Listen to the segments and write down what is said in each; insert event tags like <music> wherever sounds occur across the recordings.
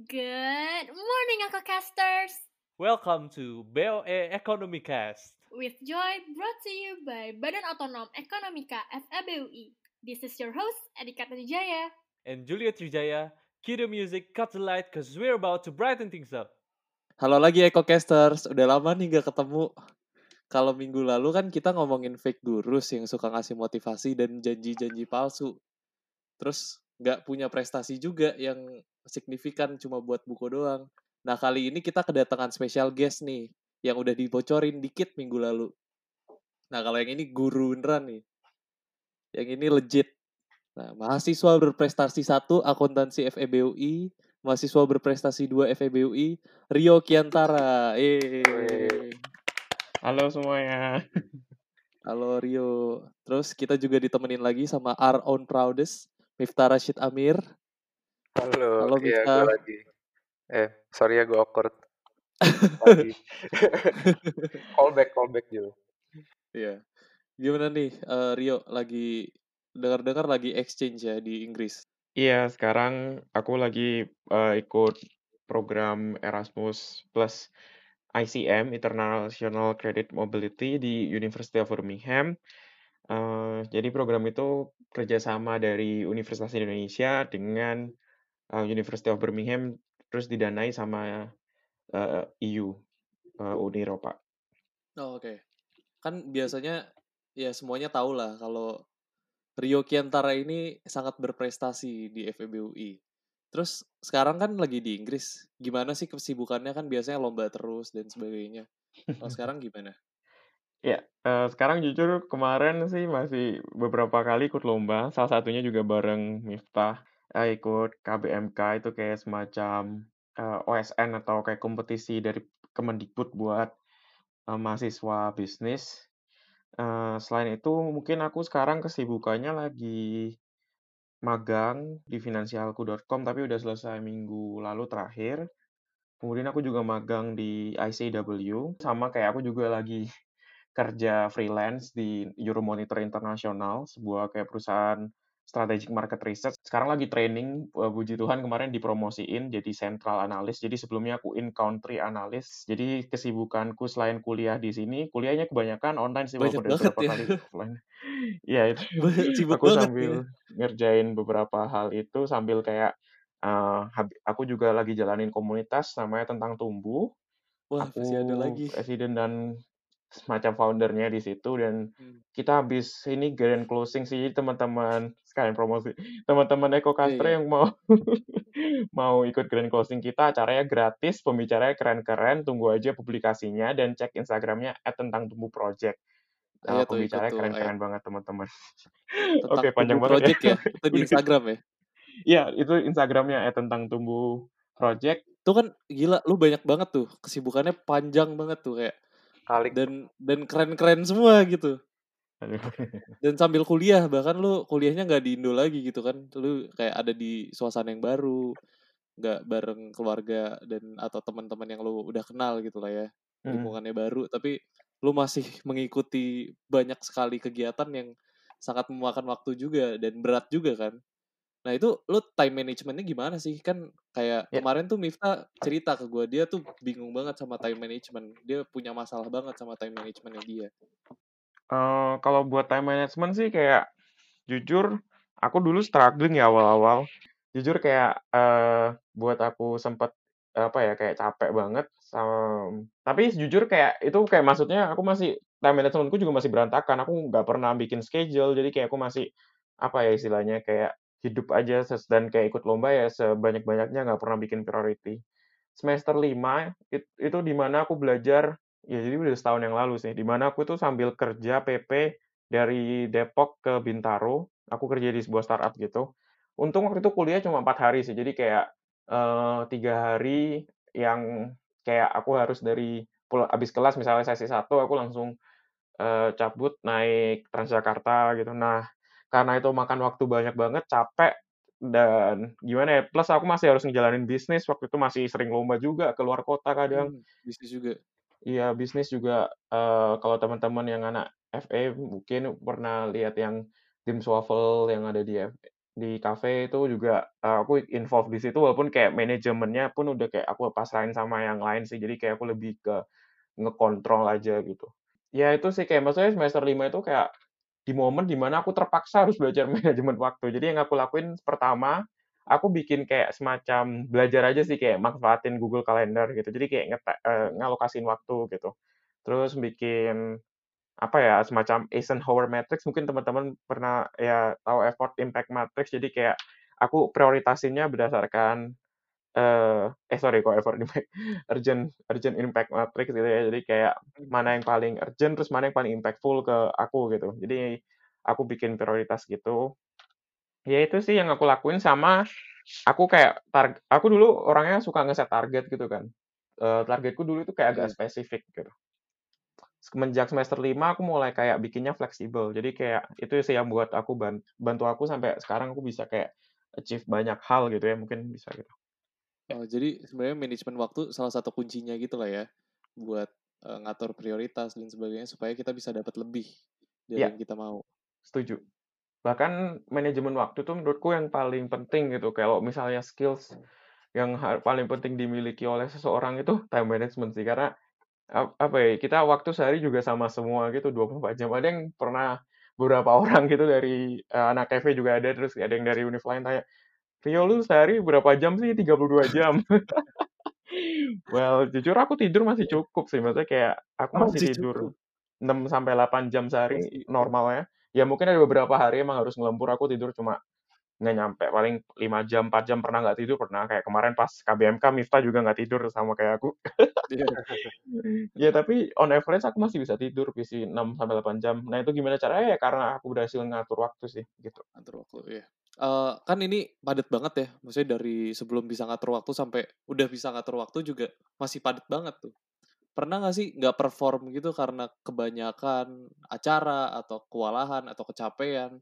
Good morning, Uncle Casters! Welcome to BOE Economy Cast. With joy brought to you by Badan Otonom Ekonomika FEBUI. This is your host, Adika Trijaya. And Julia Trijaya, cue the music, cut the light, cause we're about to brighten things up. Halo lagi EcoCasters, udah lama nih gak ketemu. Kalau minggu lalu kan kita ngomongin fake gurus yang suka ngasih motivasi dan janji-janji palsu. Terus nggak punya prestasi juga yang signifikan cuma buat buku doang. Nah kali ini kita kedatangan special guest nih yang udah dibocorin dikit minggu lalu. Nah kalau yang ini guru beneran nih. Yang ini legit. Nah mahasiswa berprestasi satu akuntansi FEBUI, mahasiswa berprestasi dua FEBUI, Rio Kiantara. Eh. Halo semuanya. Halo Rio. Terus kita juga ditemenin lagi sama our own proudest, Miftah Rashid Amir. Halo, Halo, iya gue lagi. Eh, sorry ya gue awkward. <laughs> Lagi. <laughs> callback, callback dulu. Iya. Gimana nih eh, Rio lagi dengar-dengar lagi exchange ya di Inggris. Iya, sekarang aku lagi eh, ikut program Erasmus Plus ICM International Credit Mobility di University of Birmingham. Eh, jadi program itu kerjasama dari Universitas Indonesia dengan eh, University of Birmingham, terus didanai sama eh, EU, eh, Uni Eropa. Oh, oke. Kan biasanya ya semuanya tahu lah kalau Rio Kiantara ini sangat berprestasi di FEBUI. Terus sekarang kan lagi di Inggris. Gimana sih kesibukannya kan biasanya lomba terus dan sebagainya. Kalau sekarang <laughs> gimana? Ya, eh, sekarang jujur kemarin sih masih beberapa kali ikut lomba. Salah satunya juga bareng Miftah. Eh, ikut KBMK itu kayak semacam eh, OSN atau kayak kompetisi dari Kemendikbud buat eh, mahasiswa bisnis. Eh, selain itu mungkin aku sekarang kesibukannya lagi magang di finansialku.com tapi udah selesai minggu lalu terakhir. Kemudian aku juga magang di ICW, sama kayak aku juga lagi <laughs> kerja freelance di Euromonitor International, sebuah kayak perusahaan strategic market research. Sekarang lagi training, eh, puji Tuhan kemarin dipromosiin jadi central analyst. Jadi sebelumnya aku in country analyst. Jadi kesibukanku selain kuliah di sini, kuliahnya kebanyakan online sih Banyak beberapa ya. kali <laughs> offline. Iya itu. <laughs> Sibuk aku banget sambil ya. ngerjain beberapa hal itu sambil kayak habi- aku juga lagi jalanin komunitas namanya tentang tumbuh. Wah, Aku ada lagi. presiden dan semacam foundernya di situ dan Hmm. kita habis ini grand closing sih teman-teman sekalian promosi teman-teman Iya, EcoCaster iya. yang mau <laughs> mau ikut grand closing kita acaranya gratis pembicaranya keren-keren tunggu aja publikasinya dan cek Instagramnya @tentangtumbuhproject Eh, Ayo tuh ikut pembicaranya tuh, ayo. keren-keren banget teman-teman <laughs> Tentang oke panjang tumbuh banget ya project ya. Itu di. <laughs> Instagram ya. Iya itu Instagramnya @tentangtumbuhproject Itu kan gila, lu banyak banget tuh. Kesibukannya panjang banget tuh kayak Dan dan keren-keren semua gitu. <laughs> Dan sambil kuliah, bahkan lu kuliahnya nggak di Indo lagi gitu kan. Lu kayak ada di suasana yang baru, nggak bareng keluarga dan atau teman-teman yang lu udah kenal gitu lah ya. Hmm. Lingkungannya baru, tapi lu masih <laughs> mengikuti banyak sekali kegiatan yang sangat memakan waktu juga dan berat juga kan. Nah itu lu time managementnya gimana sih? Kan kayak Ya. kemarin tuh Miftah cerita ke gue, dia tuh bingung banget sama time management. Dia punya masalah banget sama time managementnya dia. Eh, kalau buat time management sih kayak jujur aku dulu struggling ya awal-awal. Jujur kayak eh buat aku sempet apa ya kayak capek banget sama tapi jujur kayak itu kayak maksudnya aku masih time managementku juga masih berantakan. Aku nggak pernah bikin schedule jadi kayak aku masih apa ya istilahnya kayak hidup aja dan kayak ikut lomba ya sebanyak-banyaknya nggak pernah bikin priority. Semester 5 it- itu di mana aku belajar ya jadi udah setahun yang lalu sih di mana aku tuh sambil kerja PP dari Depok ke Bintaro aku kerja di sebuah startup gitu untung waktu itu kuliah cuma empat hari sih jadi kayak eh, tiga hari yang kayak aku harus dari abis kelas misalnya sesi satu aku langsung eh, cabut naik Transjakarta gitu nah karena itu makan waktu banyak banget capek dan gimana ya plus aku masih harus ngejalanin bisnis waktu itu masih sering lomba juga keluar kota kadang Hmm, bisnis juga. Iya, bisnis juga eh, kalau teman-teman yang anak FE mungkin pernah lihat yang tim swavel yang ada di di kafe itu juga eh, aku involved di situ walaupun kayak manajemennya pun udah kayak aku pasrahin sama yang lain sih. Jadi kayak aku lebih ke ngekontrol aja gitu. Ya itu sih kayak maksudnya semester 5 itu kayak di momen di mana aku terpaksa harus belajar <laughs> manajemen waktu. Jadi yang aku lakuin pertama, aku bikin kayak semacam belajar aja sih kayak manfaatin Google Calendar gitu. Jadi kayak ngete eee, ngalokasin waktu gitu. Terus bikin apa ya, semacam Eisenhower Matrix mungkin teman-teman pernah ya tahu effort impact matrix. Jadi kayak aku prioritasinnya berdasarkan, eee, eh sorry kok effort impact, <laughs> urgent urgent impact matrix gitu ya. Jadi kayak mana yang paling urgent, terus mana yang paling impactful ke aku gitu. Jadi aku bikin prioritas gitu. Ya itu sih yang aku lakuin sama aku kayak targ aku dulu orangnya suka ngeset target gitu kan. Eee, targetku dulu itu kayak agak Oke. spesifik gitu. Semenjak semester 5 aku mulai kayak bikinnya fleksibel. Jadi kayak itu sih yang buat aku ban bantu aku sampai sekarang aku bisa kayak achieve banyak hal gitu ya, mungkin bisa gitu. Ya. Oh, jadi sebenarnya manajemen waktu salah satu kuncinya gitu lah ya, buat, eee, ngatur prioritas dan sebagainya supaya kita bisa dapat lebih dari Iya. yang kita mau. Setuju. Bahkan manajemen waktu tuh menurutku yang paling penting gitu. Kalau misalnya skills yang paling penting dimiliki oleh seseorang itu time management sih. Karena ap apa ya, kita waktu sehari juga sama semua gitu 24 jam. Ada yang pernah beberapa <laughs> orang gitu dari, eee, anak FE juga ada, terus ada yang dari univ lain tanya, "Rio lu sehari berapa jam sih?" "32 jam." <laughs> Well, jujur aku tidur masih cukup sih, maksudnya kayak aku masih Masih tidur cukup. 6 sampai 8 jam sehari normalnya. Ya mungkin ada beberapa hari emang harus ngelembur, aku tidur cuma nggak nyampe, paling 5 jam, 4 jam pernah nggak tidur, pernah. Kayak kemarin pas KBMK Miftah juga nggak tidur sama kayak aku. Iya. <laughs> Ya tapi on average aku masih bisa tidur isi 6 sampai 8 jam. Nah itu gimana caranya, ya karena aku berhasil ngatur waktu sih, gitu. Ngatur waktu, iya. Eee, kan ini padat banget ya, maksudnya dari sebelum bisa ngatur waktu sampai udah bisa ngatur waktu juga masih padat banget tuh. Pernah nggak sih nggak perform gitu karena kebanyakan acara atau kewalahan atau kecapean?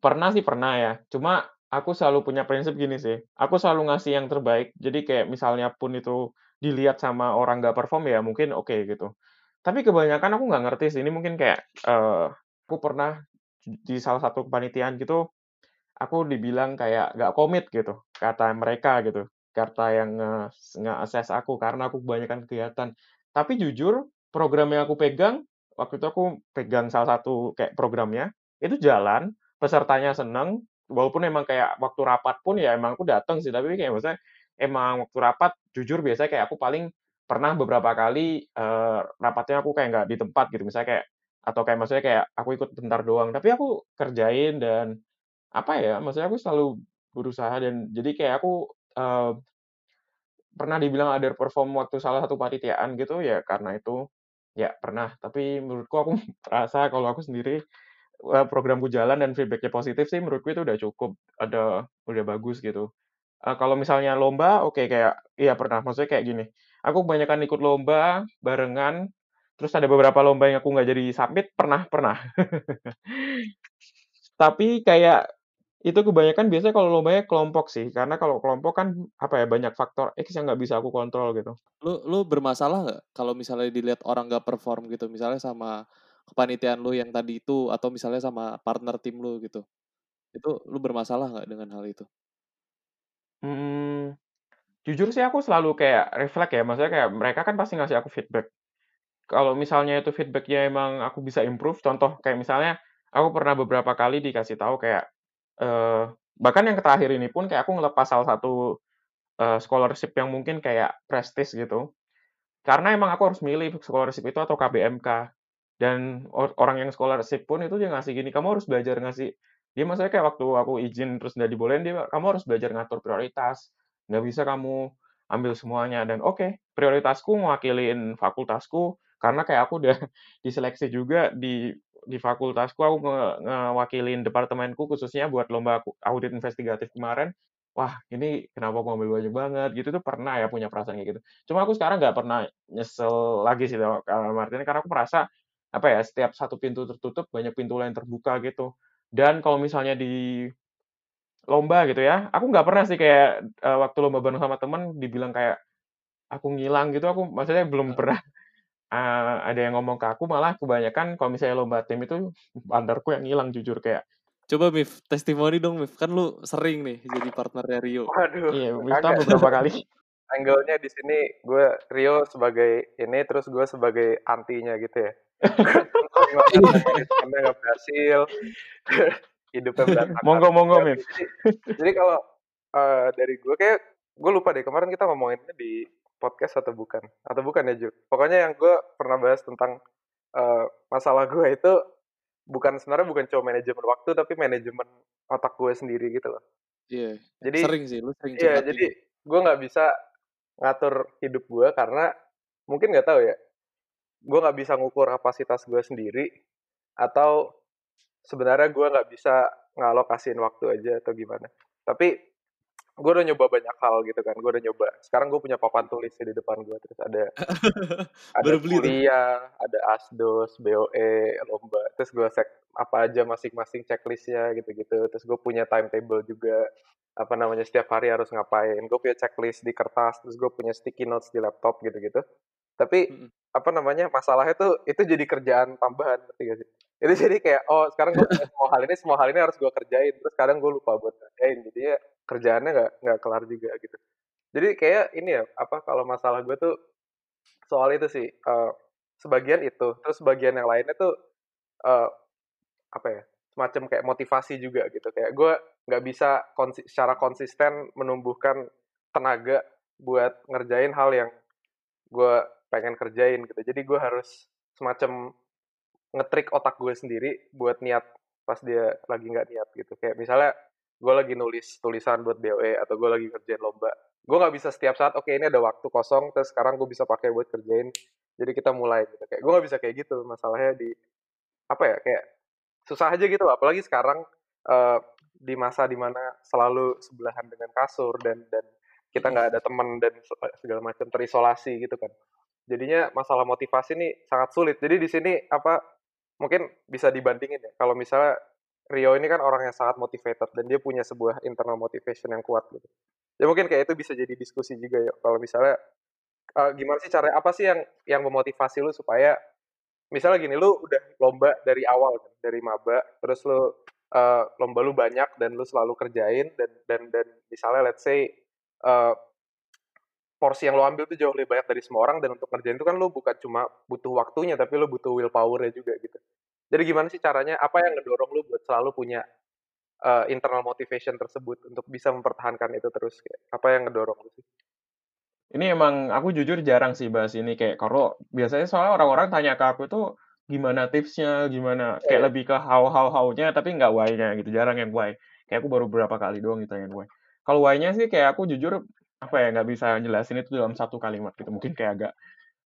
Pernah sih pernah ya, cuma aku selalu punya prinsip gini sih, aku selalu ngasih yang terbaik. Jadi kayak misalnya pun itu dilihat sama orang nggak perform ya mungkin oke gitu. Tapi kebanyakan aku nggak ngerti sih, ini mungkin kayak, eee, aku pernah di salah satu kepanitiaan gitu, aku dibilang kayak nggak komit gitu, kata mereka gitu, kata yang nge nge-assess aku karena aku kebanyakan kegiatan. Tapi jujur program yang aku pegang, waktu itu aku pegang salah satu kayak programnya, itu jalan, pesertanya seneng, walaupun emang kayak waktu rapat pun ya emang aku dateng sih, tapi kayak maksudnya emang waktu rapat jujur biasanya kayak aku paling pernah beberapa kali, eee, rapatnya aku kayak nggak di tempat gitu, misalnya kayak atau kayak maksudnya kayak aku ikut bentar doang, tapi aku kerjain dan apa ya, maksudnya aku selalu berusaha dan jadi kayak aku, eee pernah dibilang underperform waktu salah satu panitiaan gitu, ya karena itu, ya pernah. Tapi menurutku aku <laughs> merasa kalau aku sendiri, programku jalan dan feedback-nya positif sih menurutku itu udah cukup, ada udah bagus gitu. Eee, kalau misalnya lomba, oke kayak iya pernah, maksudnya kayak gini, aku kebanyakan ikut lomba barengan, terus ada beberapa lomba yang aku nggak jadi submit, pernah pernah. <laughs> Tapi kayak itu kebanyakan biasanya kalau lombanya kelompok sih, karena kalau kelompok kan apa ya, banyak faktor X yang nggak bisa aku kontrol gitu. Lu lu bermasalah nggak kalau misalnya dilihat orang nggak perform gitu, misalnya sama kepanitiaan lu yang tadi itu, atau misalnya sama partner tim lu gitu? Itu lu bermasalah nggak dengan hal itu? Mmm, jujur sih aku selalu kayak reflect ya, maksudnya kayak mereka kan pasti ngasih aku feedback. Kalau misalnya itu feedback-nya emang aku bisa improve, contoh kayak misalnya aku pernah beberapa kali dikasih tahu kayak, eee, bahkan yang terakhir ini pun kayak aku ngelepas salah satu, eee, scholarship yang mungkin kayak prestis gitu, karena emang aku harus milih scholarship itu atau KBMK. Dan or orang yang scholarship pun itu dia ngasih gini, "Kamu harus belajar ngasih" dia maksudnya kayak waktu aku izin terus nggak dibolehin, dia "Kamu harus belajar ngatur prioritas, nggak bisa kamu ambil semuanya." Dan oke, prioritasku ngewakilin fakultasku, karena kayak aku udah <laughs> diseleksi juga di di fakultasku, aku nge ngewakilin departemenku khususnya buat lomba audit investigatif kemarin. Wah, ini kenapa aku ngambil banyak banget, gitu tuh pernah ya punya perasaan kayak gitu. Cuma aku sekarang nggak pernah nyesel lagi sih dalam artian karena aku merasa, apa ya, setiap satu pintu tertutup, banyak pintu lain terbuka gitu. Dan kalau misalnya di lomba gitu ya, aku nggak pernah sih kayak, eee, waktu lomba bareng sama temen dibilang kayak aku ngilang gitu, aku maksudnya belum pernah, eee, ada yang ngomong ke aku, malah kebanyakan kalau misalnya lomba tim itu partnerku yang ngilang jujur, kayak Coba Mif, testimoni dong Mif. Kan lu sering nih jadi partnernya Rio. Waduh, Iya, kagak. beberapa kali. <laughs> Angle-nya di sini gue Rio sebagai ini terus gue sebagai antinya gitu ya. <laughs> Manajemennya nggak berhasil, hidupnya berantakan. Monggo, monggo, Mif. Jadi, jadi kalau eh, dari gue kayak gue lupa deh kemarin kita ngomonginnya di podcast atau bukan atau bukan ya Ju. Pokoknya yang gue pernah bahas tentang eh, masalah gue itu bukan sebenarnya bukan cuma manajemen waktu tapi manajemen otak gue sendiri gitu loh. Iya. Jadi Sering sih, lu sering Iya, jadi gue nggak bisa ngatur hidup gue karena mungkin nggak tahu ya, gue nggak bisa ngukur kapasitas gue sendiri atau sebenarnya gue nggak bisa ngalokasiin waktu aja atau gimana. Tapi gue udah nyoba banyak hal gitu kan, gue udah nyoba. Sekarang gue punya papan tulis di depan gue terus ada <laughs> ada Baru beli tuh. kuliah, ada asdos, BOE, lomba. Terus gue cek apa aja masing-masing checklistnya gitu-gitu. Terus gue punya timetable juga apa namanya setiap hari harus ngapain. Gue punya checklist di kertas, terus gue punya sticky notes di laptop gitu-gitu. Tapi Mm-mm. apa namanya masalahnya tuh itu jadi kerjaan tambahan ngerti gak sih? Itu jadi kayak oh sekarang gue semua hal ini semua hal ini harus gue kerjain. Terus kadang gue lupa buat kerjain jadi ya kerjaannya nggak nggak kelar juga gitu. Jadi kayak ini ya apa kalau masalah gue tuh soal itu sih eh, sebagian itu. Terus sebagian yang lainnya tuh eh, apa ya semacam kayak motivasi juga gitu. Kayak gue nggak bisa konsi- secara konsisten menumbuhkan tenaga buat ngerjain hal yang gue pengen kerjain gitu. Jadi gue harus semacam ngetrik otak gue sendiri buat niat pas dia lagi nggak niat gitu. Kayak misalnya gue lagi nulis tulisan buat BOE atau gue lagi kerjain lomba gue nggak bisa setiap saat oke ini ada waktu kosong terus sekarang gue bisa pakai buat kerjain jadi kita mulai gitu. Kayak gue nggak bisa kayak gitu masalahnya di apa ya kayak susah aja gitu apalagi sekarang eh, di masa di mana selalu sebelahan dengan kasur dan dan kita nggak ada teman dan se- segala macam terisolasi gitu kan. Jadinya masalah motivasi nih sangat sulit. Jadi di sini apa mungkin bisa dibandingin ya. Kalau misalnya Rio ini kan orang yang sangat motivated dan dia punya sebuah internal motivation yang kuat gitu. Ya mungkin kayak itu bisa jadi diskusi juga ya. Kalau misalnya eh, gimana sih cara apa sih yang yang memotivasi lu supaya misalnya gini lu udah lomba dari awal kan, dari maba terus lu eh, lomba lu banyak dan lu selalu kerjain dan dan dan misalnya let's say eh, porsi yang lo ambil tuh jauh lebih banyak dari semua orang dan untuk ngerjain itu kan lo bukan cuma butuh waktunya tapi lo butuh willpower juga gitu jadi gimana sih caranya apa yang ngedorong lo buat selalu punya eh, internal motivation tersebut untuk bisa mempertahankan itu terus kayak apa yang ngedorong lo sih Ini emang aku jujur jarang sih bahas ini kayak kalau biasanya soalnya orang-orang tanya ke aku tuh gimana tipsnya, gimana kayak iya. lebih ke how how how-nya tapi nggak why-nya gitu. Jarang yang why. Kayak aku baru beberapa kali doang ditanyain why. Kalau why-nya sih kayak aku jujur apa ya nggak bisa jelasin itu dalam satu kalimat gitu. Mungkin kayak agak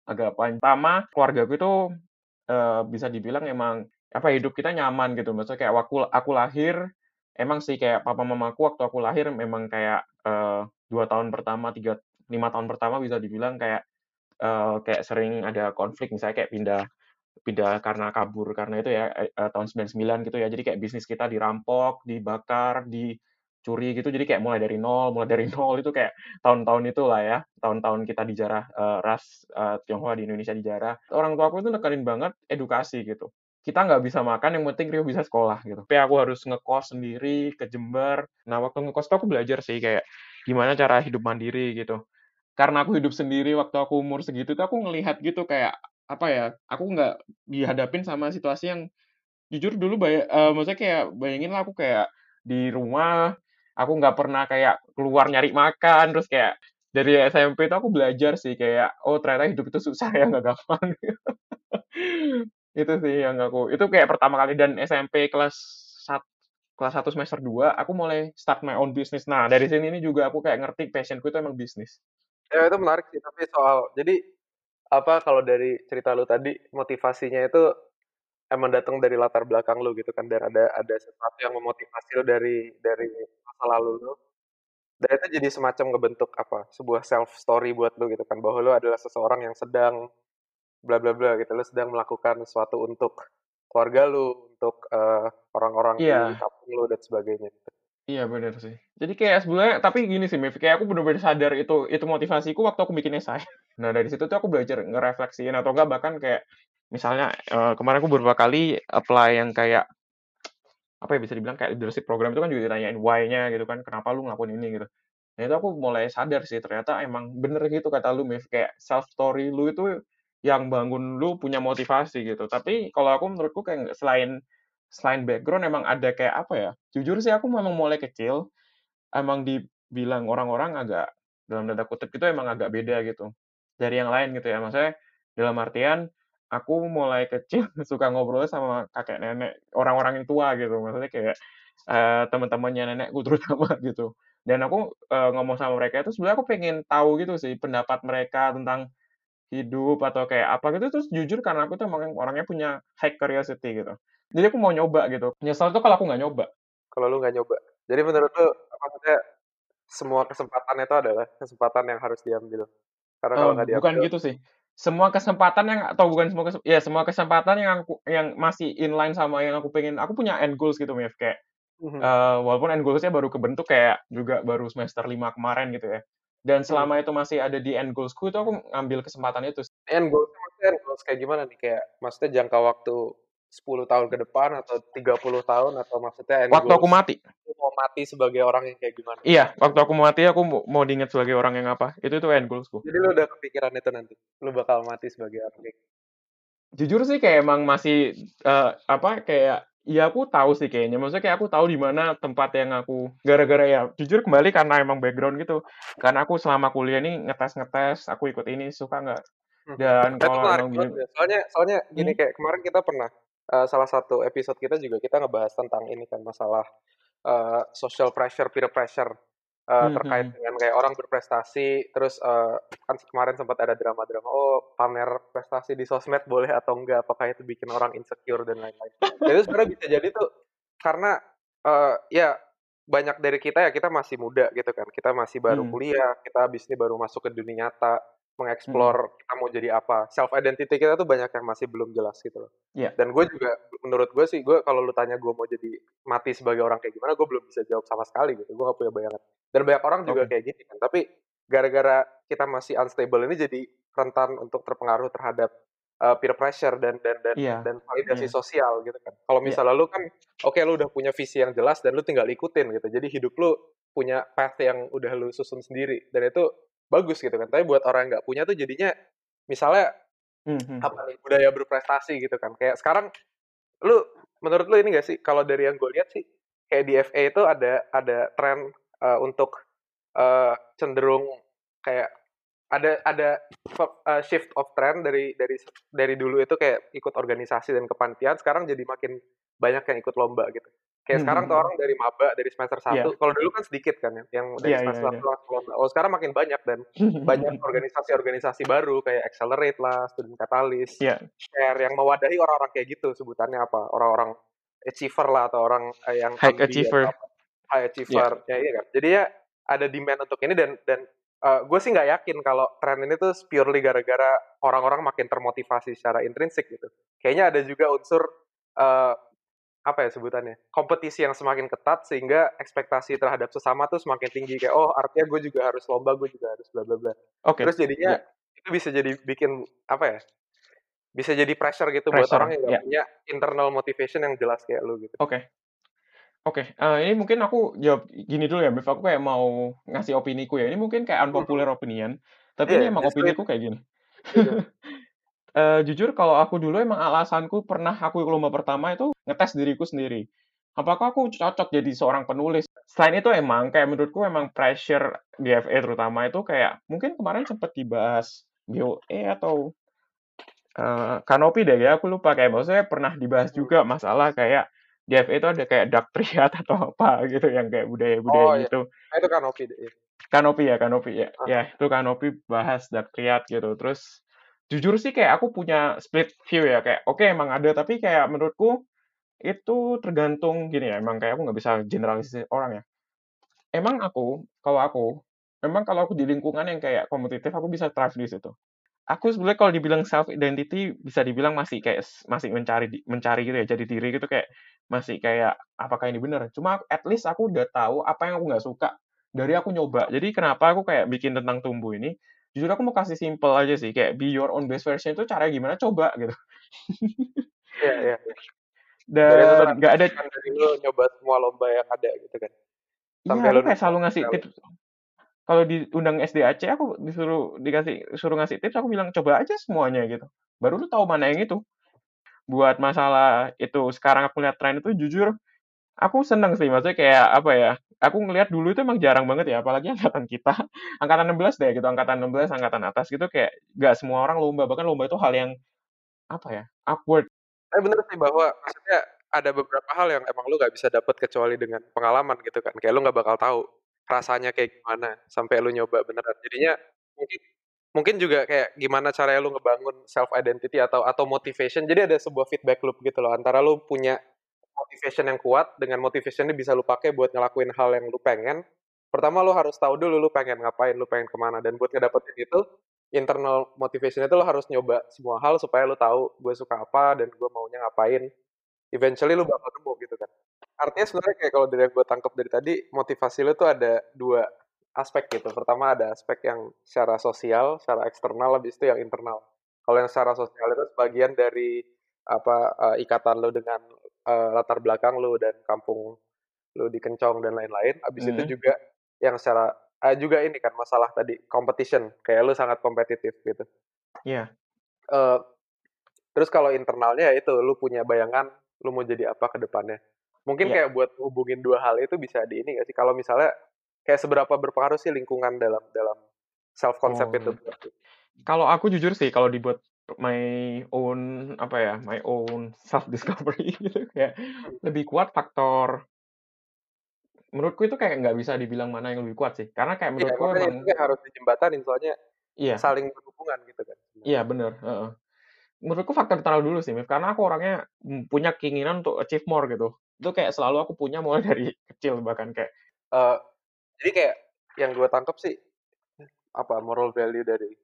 agak panjang. Pertama, keluarga gue itu eh, bisa dibilang emang apa hidup kita nyaman gitu. Maksudnya kayak waktu aku lahir emang sih kayak papa mamaku waktu aku lahir memang kayak eh, dua tahun pertama tiga lima tahun pertama bisa dibilang kayak eh, kayak sering ada konflik misalnya kayak pindah pindah karena kabur karena itu ya eh, tahun 99 gitu ya jadi kayak bisnis kita dirampok dibakar dicuri gitu jadi kayak mulai dari nol mulai dari <laughs> nol itu kayak tahun-tahun itu lah ya tahun-tahun kita dijarah eh, ras eh, Tionghoa di Indonesia dijarah. Orang tua aku itu nekanin banget edukasi gitu. Kita nggak bisa makan yang penting Rio bisa sekolah gitu. Tapi aku harus ngekos sendiri ke Jember. Nah waktu ngekos tuh aku belajar sih kayak gimana cara hidup mandiri gitu. Karena aku hidup sendiri waktu aku umur segitu tuh aku ngelihat gitu kayak apa ya aku nggak dihadapin sama situasi yang jujur dulu bay eh, maksudnya kayak bayangin lah aku kayak di rumah aku nggak pernah kayak keluar nyari makan terus kayak dari SMP itu aku belajar sih kayak oh ternyata hidup itu susah ya nggak gampang. <laughs> Itu sih yang aku itu kayak pertama kali. Dan SMP kelas sat, kelas 1 semester 2 aku mulai start my own business. Nah dari sini ini juga aku kayak ngerti passionku itu emang bisnis. Ya itu menarik sih tapi soal jadi apa kalau dari cerita lu tadi motivasinya itu emang datang dari latar belakang lu gitu kan dan ada ada sesuatu yang memotivasi lu dari dari masa lalu lu dan itu jadi semacam ngebentuk apa sebuah self story buat lu gitu kan bahwa lu adalah seseorang yang sedang bla bla bla gitu lu sedang melakukan sesuatu untuk keluarga lu untuk eh, orang-orang di iya kampung lu dan sebagainya gitu. Iya bener sih. Jadi kayak sebenarnya tapi gini sih, Mif, kayak aku bener-bener sadar itu itu motivasiku waktu aku bikin esai. Nah dari situ tuh aku belajar ngerefleksiin atau enggak bahkan kayak misalnya eh, kemarin aku beberapa kali apply yang kayak apa ya bisa dibilang kayak leadership program itu kan juga ditanyain why-nya gitu kan kenapa lu ngelakuin ini gitu. Nah itu aku mulai sadar sih ternyata emang bener gitu kata lu Mif kayak self story lu itu yang bangun lu punya motivasi gitu. Tapi kalau aku menurutku kayak selain selain background emang ada kayak apa ya jujur sih aku memang mulai kecil emang dibilang orang-orang agak dalam tanda kutip itu emang agak beda gitu dari yang lain gitu ya. Maksudnya dalam artian aku mulai kecil <laughs> suka ngobrol sama kakek nenek orang-orang yang tua gitu maksudnya kayak eh, teman-temannya nenekku <laughs> terutama gitu dan aku eh, ngomong sama mereka itu sebenarnya aku pengen tahu gitu sih pendapat mereka tentang hidup atau kayak apa gitu terus jujur karena aku tuh emang orangnya punya high curiosity gitu jadi aku mau nyoba gitu nyesel tuh kalau aku nggak nyoba kalau lu nggak nyoba. Jadi menurut lu maksudnya semua kesempatan itu adalah kesempatan yang harus diambil. Karena kalau Eh, nggak bukan diambil, gitu sih. Semua kesempatan yang atau bukan semua kesempatan, ya semua kesempatan yang aku yang masih inline sama yang aku pengen. Aku punya end goals gitu, Mif. Kayak Mhm. eh, walaupun end goals-nya baru kebentuk kayak juga baru semester 5 kemarin gitu ya. Dan selama itu masih ada di end goals-ku itu aku ngambil kesempatan itu. end goals maksudnya end goals kayak gimana nih? Kayak maksudnya jangka waktu 10 tahun ke depan atau 30 tahun atau maksudnya end Waktu aku mati. lu mau mati sebagai orang yang kayak gimana? Iya, waktu aku mati aku mau, mau diingat sebagai orang yang apa. Itu itu end goals-ku. Jadi lu udah kepikiran itu nanti. Lu bakal mati sebagai orang kayak Jujur sih kayak emang masih eh, apa kayak ya aku tahu sih kayaknya. Maksudnya kayak aku tahu di mana tempat yang aku gara-gara ya jujur kembali karena emang background gitu. Karena aku selama kuliah ini ngetes-ngetes, aku ikut ini suka nggak. Mhm. Dan kalau emang ya. Soalnya soalnya gini Hmm. kayak kemarin kita pernah eh, salah satu episode kita juga kita ngebahas tentang ini kan masalah eh, social pressure, peer pressure eh, Hmm, terkait hmm. dengan kayak orang berprestasi, terus eh, kan kemarin sempat ada drama-drama, oh pamer prestasi di sosmed boleh atau enggak, apakah itu bikin orang insecure dan lain-lain. Itu sebenarnya bisa jadi tuh karena eh, ya banyak dari kita ya kita masih muda gitu kan, kita masih baru Hmm. kuliah, kita habis ini baru masuk ke dunia nyata, mengeksplor kita mau jadi apa, self identity kita tuh banyak yang masih belum jelas gitu loh. Iya. Dan gue juga menurut gue sih gue kalau lu tanya gue mau jadi mati sebagai orang kayak gimana, gue belum bisa jawab sama sekali gitu, gue gak punya bayangan. Dan banyak orang juga Oke. kayak gitu kan, tapi gara-gara kita masih unstable ini jadi rentan untuk terpengaruh terhadap uh, peer pressure dan dan dan Iya. dan validasi Iya. sosial gitu kan. Kalau Iya. misalnya lu kan oke lu udah punya visi yang jelas dan lu tinggal ikutin gitu. Jadi hidup lu punya path yang udah lu susun sendiri dan itu bagus gitu kan. Tapi buat orang yang nggak punya tuh jadinya misalnya Hmm, hmm. apa nih budaya berprestasi gitu kan. Kayak sekarang lu menurut lu ini gak sih kalau dari yang gue lihat sih kayak di FA itu ada ada tren uh, untuk uh, cenderung kayak ada ada uh, shift of trend dari dari dari dulu itu kayak ikut organisasi dan kepanitiaan sekarang jadi makin banyak yang ikut lomba gitu. Kayak Hmm, sekarang hmm, tuh hmm. orang dari maba dari semester Iya. 1. Kalau dulu kan sedikit kan ya, yang dari Iya, iya, semester iya. 1 langsung lomba. Oh, sekarang makin banyak dan banyak <laughs> organisasi-organisasi baru kayak Accelerate lah, Student Catalyst, Iya. share yang mewadahi orang-orang kayak gitu sebutannya apa? Orang-orang achiever lah atau orang eh, yang High ambi achiever. High achiever. Ya, iya kan. Jadi ya ada demand untuk ini dan dan gue sih nggak yakin kalau tren ini tuh purely gara-gara orang-orang makin termotivasi secara intrinsik gitu. Kayaknya ada juga unsur eh, apa ya sebutannya kompetisi yang semakin ketat sehingga ekspektasi terhadap sesama tuh semakin tinggi kayak oh artinya gue juga harus lomba gue juga harus bla bla bla Oke. terus jadinya Iya. itu bisa jadi bikin apa ya bisa jadi pressure gitu buat Pressure, orang yang nggak iya. punya internal motivation yang jelas kayak lu gitu Oke. Oke, eh, ini mungkin aku jawab gini dulu ya, Bev. Aku kayak mau ngasih opiniku ya. Ini mungkin kayak unpopular opinion, tapi ini Iya, emang opiniku itu. kayak gini. Eh, jujur kalau aku dulu emang alasanku pernah aku lomba pertama itu ngetes diriku sendiri. Apakah aku cocok jadi seorang penulis? Selain itu emang kayak menurutku emang pressure di FE terutama itu kayak mungkin kemarin sempat dibahas BOE atau eh Kanopi deh ya, aku lupa kayak maksudnya pernah dibahas Hmm. juga masalah kayak di FE itu ada kayak dark triad <laughs> atau apa gitu yang kayak budaya-budaya oh iya gitu. nah, itu kan oke deh iya. Kanopi ya, Kanopi ya. Ah. Ya, itu Kanopi bahas dark triad gitu. Terus jujur sih kayak aku punya split view ya kayak oke emang ada tapi kayak menurutku itu tergantung gini ya emang kayak aku nggak bisa generalisir orang ya. Emang aku kalau aku memang kalau aku di lingkungan yang kayak kompetitif aku bisa thrive di situ. Aku sebenarnya kalau dibilang self identity bisa dibilang masih kayak masih mencari mencari gitu ya jadi diri gitu kayak masih kayak apakah ini benar. Cuma at least aku udah tahu apa yang aku nggak suka dari aku nyoba. Jadi kenapa aku kayak bikin tentang tumbuh ini jujur aku mau kasih simple aja sih kayak be your own best version itu caranya gimana? Coba gitu. Iya iya iya. Dan nggak ada dari lu nyoba semua lomba yang ada gitu kan. iya Sampai aku lu kayak selalu ngasih tips. Kalau diundang SDAC aku disuruh dikasih suruh ngasih tips aku bilang coba aja semuanya gitu. Baru lu tahu mana yang itu. Buat masalah itu sekarang aku lihat tren itu jujur aku seneng sih maksudnya kayak apa ya aku ngelihat dulu itu emang jarang banget ya apalagi <laughs> angkatan kita angkatan 16 deh gitu angkatan 16 angkatan atas gitu kayak gak semua orang lomba bahkan lomba itu hal yang apa ya upward Tapi bener sih bahwa maksudnya ada beberapa hal yang emang lu gak bisa dapet kecuali dengan pengalaman gitu kan. Kayak lu gak bakal tahu rasanya kayak gimana sampai lu nyoba beneran. Jadinya mungkin mungkin juga kayak gimana caranya lu ngebangun self identity atau atau motivation. Jadi ada sebuah feedback loop gitu loh antara lu punya motivation yang kuat dengan motivation ini bisa lu pakai buat ngelakuin hal yang lu pengen. Pertama lu harus tahu dulu lu pengen ngapain, lu pengen ke mana dan buat ngedapetin itu internal motivation itu lo harus nyoba semua hal supaya lo tahu gue suka apa dan gue maunya ngapain. Eventually lo bakal nemu gitu kan. Artinya sebenarnya kayak kalau dari yang gue tangkap dari tadi motivasi lo tuh ada dua aspek gitu. Pertama ada aspek yang secara sosial, secara eksternal, habis itu yang internal. Kalau yang secara sosial itu sebagian dari apa uh, ikatan lo dengan uh, latar belakang lo dan kampung lo di Kencong dan lain-lain. Habis Hmm. itu juga yang secara ah, juga ini kan masalah tadi competition kayak lu sangat kompetitif gitu. Iya. Eh, terus kalau internalnya ya itu lu punya bayangan lu mau jadi apa ke depannya. Mungkin Iya. kayak buat hubungin dua hal itu bisa di ini gak sih? Kalau misalnya kayak seberapa berpengaruh sih lingkungan dalam dalam self concept Oh. itu? Kalau aku jujur sih kalau dibuat my own apa ya, my own self discovery <laughs> gitu kayak lebih kuat faktor menurutku itu kayak nggak bisa dibilang mana yang lebih kuat sih. Karena kayak Iya, menurutku makanya emang itu harus dijembatanin soalnya iya, saling berhubungan gitu kan. iya bener. heeh. Menurutku faktor internal dulu sih, Mif. Karena aku orangnya punya keinginan untuk achieve more gitu. Itu kayak selalu aku punya <laughs> mulai dari kecil bahkan kayak Eh, jadi kayak yang gue tangkap sih apa moral value dari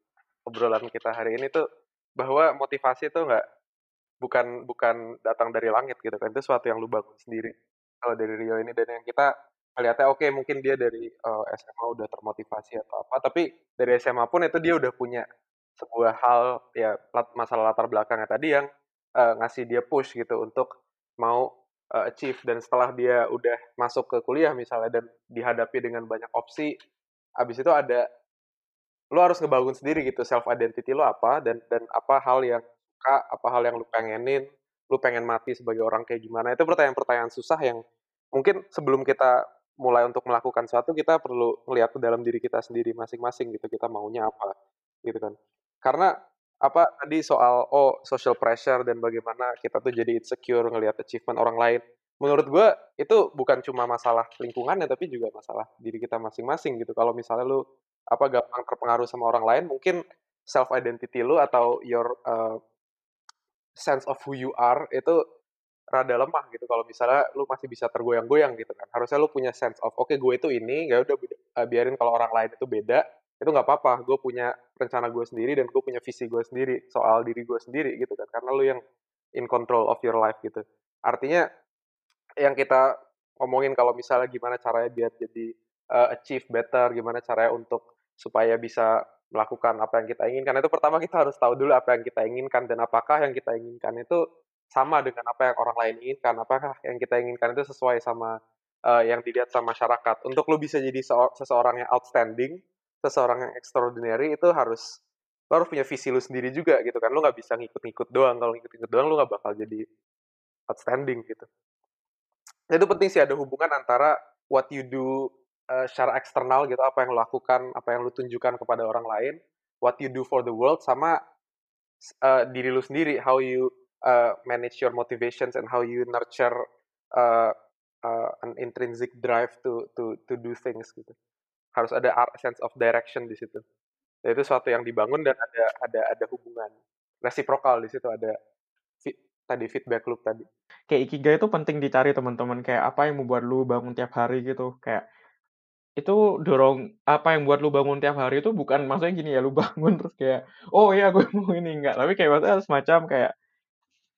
obrolan kita hari ini tuh bahwa motivasi itu nggak bukan bukan datang dari langit gitu kan itu sesuatu yang lu bangun sendiri. Kalau dari Rio ini dan yang kita melihatnya oke mungkin dia dari eh, SMA udah termotivasi atau apa tapi dari SMA pun itu dia udah punya sebuah hal ya masalah latar belakangnya tadi yang eh, ngasih dia push gitu untuk mau eh, achieve. Dan setelah dia udah masuk ke kuliah misalnya dan dihadapi dengan banyak opsi abis itu ada lo harus ngebangun sendiri gitu self identity lo apa dan dan apa hal yang suka apa hal yang lu pengenin lu pengen mati sebagai orang kayak gimana. Itu pertanyaan-pertanyaan susah yang mungkin sebelum kita mulai untuk melakukan sesuatu kita perlu melihat ke dalam diri kita sendiri masing-masing gitu kita maunya apa gitu kan. Karena apa tadi soal oh social pressure dan bagaimana kita tuh jadi insecure ngelihat achievement orang lain. Menurut gue itu bukan cuma masalah lingkungannya tapi juga masalah diri kita masing-masing gitu. Kalau misalnya lu apa gampang terpengaruh sama orang lain mungkin self identity lu atau your uh, sense of who you are itu rada lemah gitu kalau misalnya lu masih bisa tergoyang-goyang gitu kan. Harusnya lu punya sense of oke gue itu ini ya udah uh, biarin kalau orang lain itu beda itu nggak apa-apa gue punya rencana gue sendiri dan gue punya visi gue sendiri soal diri gue sendiri gitu kan. Karena lu yang in control of your life gitu. Artinya yang kita ngomongin kalau misalnya gimana caranya biar jadi uh, achieve better, gimana caranya untuk supaya bisa melakukan apa yang kita inginkan. Itu pertama kita harus tahu dulu apa yang kita inginkan dan apakah yang kita inginkan itu sama dengan apa yang orang lain inginkan, apakah yang kita inginkan itu sesuai sama uh, yang dilihat sama masyarakat. Untuk lu bisa jadi seor- seseorang yang outstanding, seseorang yang extraordinary itu harus lo harus punya visi lu sendiri juga gitu kan. Lu nggak bisa ngikut-ngikut doang. Kalau ngikut-ngikut doang lu nggak bakal jadi outstanding gitu. Nah, itu penting sih ada hubungan antara what you do uh, secara eksternal gitu, apa yang lo lakukan, apa yang lo tunjukkan kepada orang lain, what you do for the world, sama uh, diri lu sendiri, how you uh, manage your motivations and how you nurture uh, uh, an intrinsic drive to to to do things gitu. Harus ada sense of direction di situ. Ya, itu suatu yang dibangun dan ada ada ada hubungan reciprocal di situ ada tadi feedback loop tadi. kayak ikigai itu penting dicari teman-teman kayak apa yang membuat lu bangun tiap hari gitu kayak itu dorong apa yang buat lu bangun tiap hari itu bukan maksudnya gini ya lu <laughs> bangun terus kayak oh iya gue mau ini enggak tapi kayak maksudnya semacam kayak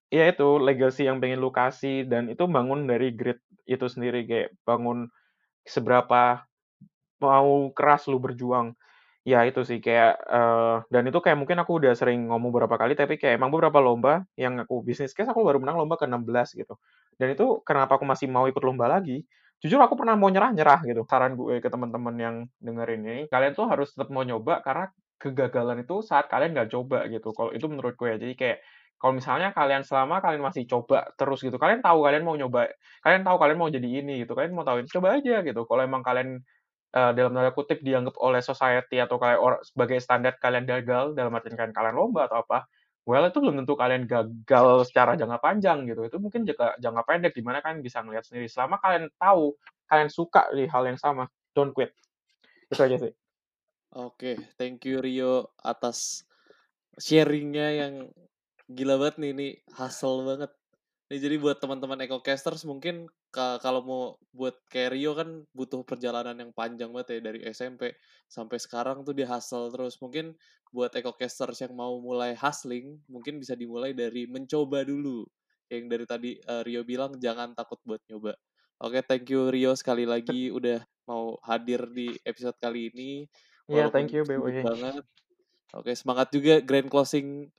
ya itu legacy yang pengen lu kasih dan itu bangun dari grit itu sendiri kayak bangun seberapa mau keras lu berjuang ya itu sih kayak eh, dan itu kayak mungkin aku udah sering ngomong beberapa kali tapi kayak emang beberapa lomba yang aku bisnis case aku baru menang lomba ke-16 gitu. Dan itu kenapa aku masih mau ikut lomba lagi? Jujur aku pernah mau nyerah-nyerah gitu. Saran gue ke teman-teman yang dengerin ini, kalian tuh harus tetap mau nyoba karena kegagalan itu saat kalian nggak coba gitu. Kalau itu menurut gue ya. Jadi kayak kalau misalnya kalian selama kalian masih coba terus gitu, kalian tahu kalian mau nyoba, kalian tahu kalian mau jadi ini gitu, kalian mau tahu ini, coba aja gitu. Kalau emang kalian eh, dalam tanda kutip dianggap oleh society atau kayak or, sebagai standar kalian gagal dalam artian kalian kalian lomba atau apa, well itu belum tentu kalian gagal secara jangka panjang gitu. Itu mungkin jangka jangka pendek di mana kalian bisa ngelihat sendiri. Selama kalian tahu, kalian suka di hal yang sama, don't quit. Itu aja sih. Oke, thank you Rio atas sharingnya yang gila banget nih, ini hustle banget. Nih jadi buat teman-teman EcoCasters mungkin ka- kalau mau buat kayak Rio kan butuh perjalanan yang panjang banget ya dari SMP sampai sekarang tuh dia hustle terus. Mungkin buat EcoCasters yang mau mulai hustling mungkin bisa dimulai dari mencoba dulu. Yang dari tadi eh, Rio bilang jangan takut buat nyoba. Oke, thank you Rio sekali lagi udah mau hadir di episode kali ini. Iya, Walaupun thank you banget. Oke, semangat juga grand closing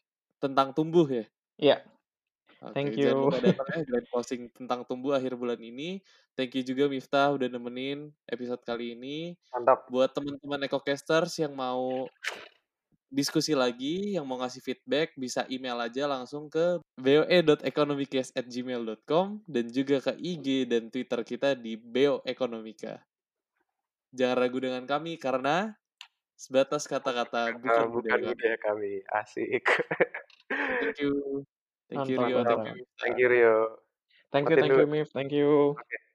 tentang tumbuh ya. Iya, Oke, thank jangan you. lupa <laughs> datang ya grand closing tentang tumbuh akhir bulan ini. Thank you juga Miftah udah nemenin episode kali ini. Mantap. Buat teman-teman EcoCasters yang mau diskusi lagi, yang mau ngasih feedback, bisa email aja langsung ke boe.economicast@gmail.com dan juga ke IG dan Twitter kita di boeconomica. Jangan ragu dengan kami karena sebatas kata-kata bukan Bukan, budaya kami. kami. Asik. <laughs> Thank you. Thank you Rio, thank you Miftah. Thank you Rio. Thank you, thank you, Mif. Thank you. Oke.